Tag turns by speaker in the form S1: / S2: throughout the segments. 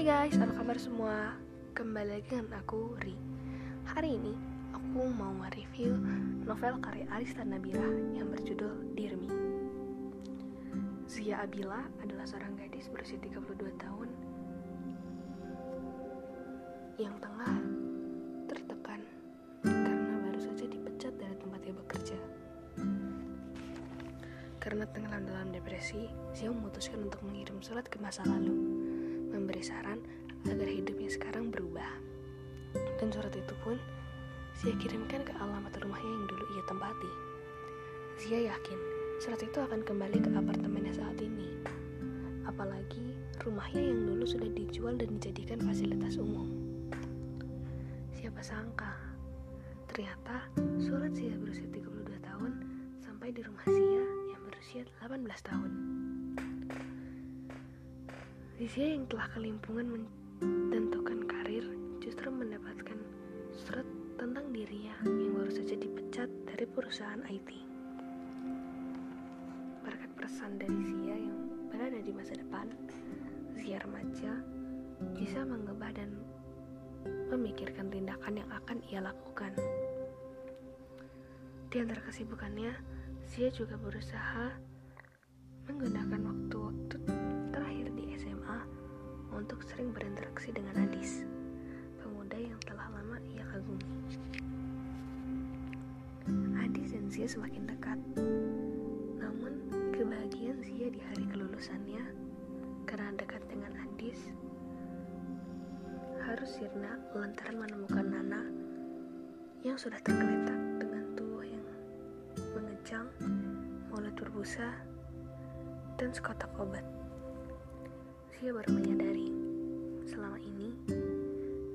S1: Hai guys, apa kabar semua? Kembali lagi dengan aku, Ri Hari ini, aku mau nge-review novel karya Arista Nabila yang berjudul Dear Me Zia Abila adalah seorang gadis berusia 32 tahun yang tengah tertekan karena baru saja dipecat dari tempatnya bekerja. Karena tenggelam dalam depresi, Zia memutuskan untuk mengirim surat ke masa lalu, hidupnya sekarang berubah. Dan surat itu pun Zia kirimkan ke alamat rumahnya yang dulu ia tempati. Zia yakin surat itu akan kembali ke apartemennya saat ini. Apalagi rumahnya yang dulu sudah dijual dan dijadikan fasilitas umum. Siapa sangka, ternyata surat Zia berusia 32 tahun sampai di rumah Zia yang berusia 18 tahun. Zia yang telah kelimpungan menentukan karir justru mendapatkan surat tentang dirinya yang baru saja dipecat dari perusahaan IT. Berkat pesan dari Zia yang berada di masa depan, Zia remaja bisa mengebah dan memikirkan tindakan yang akan ia lakukan. Di antara kesibukannya, Zia juga berusaha menggunakan sering berinteraksi dengan Adis, pemuda yang telah lama ia kagumi. Adis dan Zia semakin dekat, namun kebahagiaan Zia di hari kelulusannya karena dekat dengan Adis harus sirna lantaran menemukan Nana yang sudah tergeletak dengan tubuh yang mengejang, mulut berbusa, dan sekotak obat. Zia baru menyadari selama ini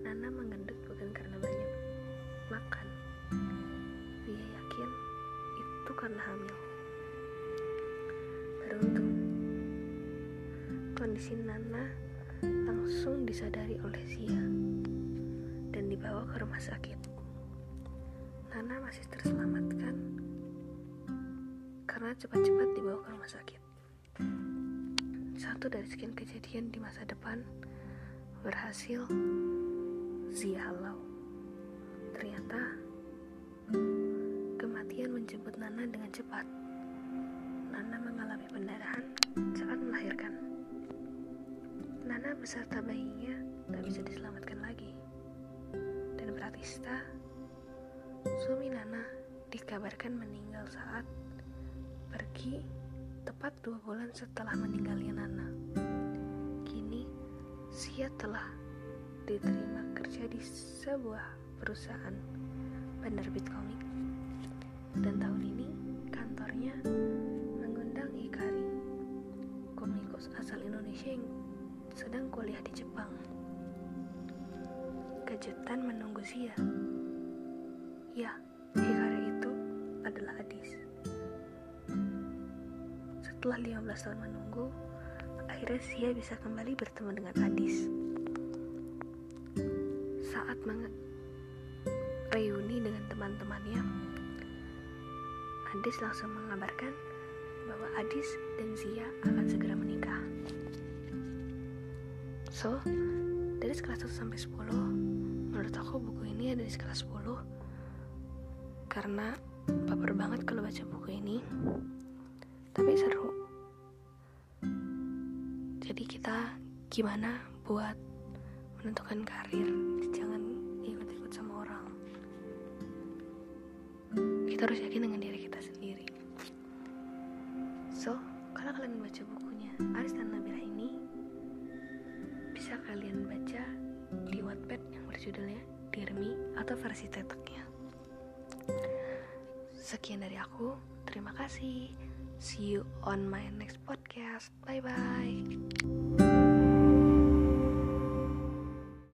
S1: Nana menggendut bukan karena banyak makan. Dia yakin itu karena hamil. Beruntung, kondisi Nana langsung disadari oleh Zia dan dibawa ke rumah sakit. Nana masih terselamatkan karena cepat-cepat dibawa ke rumah sakit. Satu dari sekian kejadian di masa depan berhasil Zia halau. Ternyata kematian menjemput Nana dengan cepat. Nana mengalami pendarahan saat melahirkan. Nana beserta bayinya tak bisa diselamatkan lagi. Dan Pratista, suami Nana, dikabarkan meninggal saat pergi tepat dua bulan setelah meninggalnya Nana. Sia telah diterima kerja di sebuah perusahaan penerbit komik. Dan tahun ini, kantornya mengundang Hikari, komikus asal Indonesia yang sedang kuliah di Jepang. Kejutan menunggu Sia. Ya, Hikari itu adalah Adis. Setelah 15 tahun menunggu, akhirnya Sia bisa kembali bertemu dengan Adis. Saat reuni dengan teman-temannya, Adis langsung mengabarkan bahwa Adis dan Zia akan segera menikah. So, dari skala 1 sampai 10, menurut aku buku ini ada di skala 10 karena baper banget kalau baca buku ini. Tapi seru. Jadi kita gimana buat menentukan karir, jangan ikut-ikut sama orang. Kita harus yakin dengan diri kita sendiri. So, kalau kalian baca bukunya Aris dan Nabila ini, bisa kalian baca di Wattpad yang berjudulnya Dear Me atau versi teteknya. Sekian dari aku, terima kasih. See you on my next podcast. Bye bye.